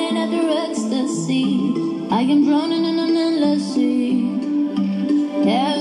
running after ecstasy. I am drowning in an endless sea. Every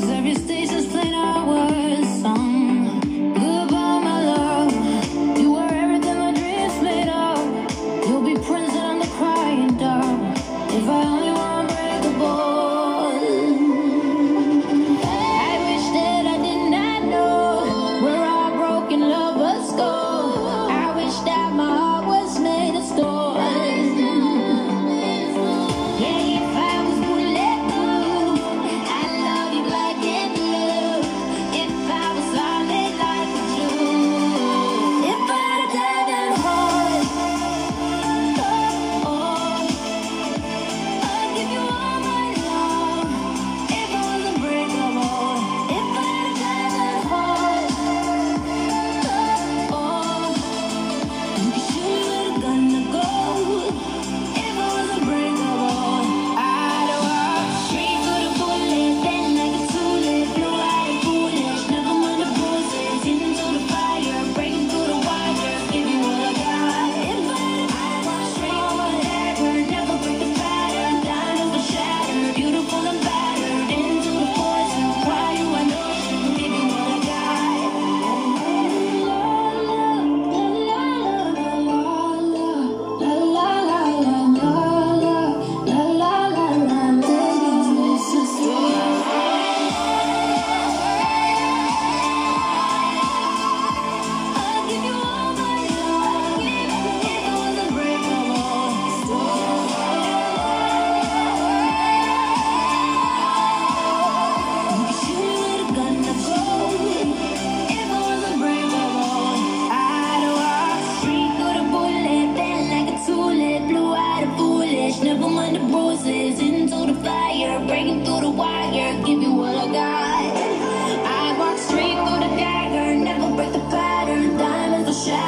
завести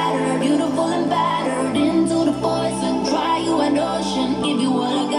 battered, beautiful and battered. Into the poison, dry you an ocean, give you what I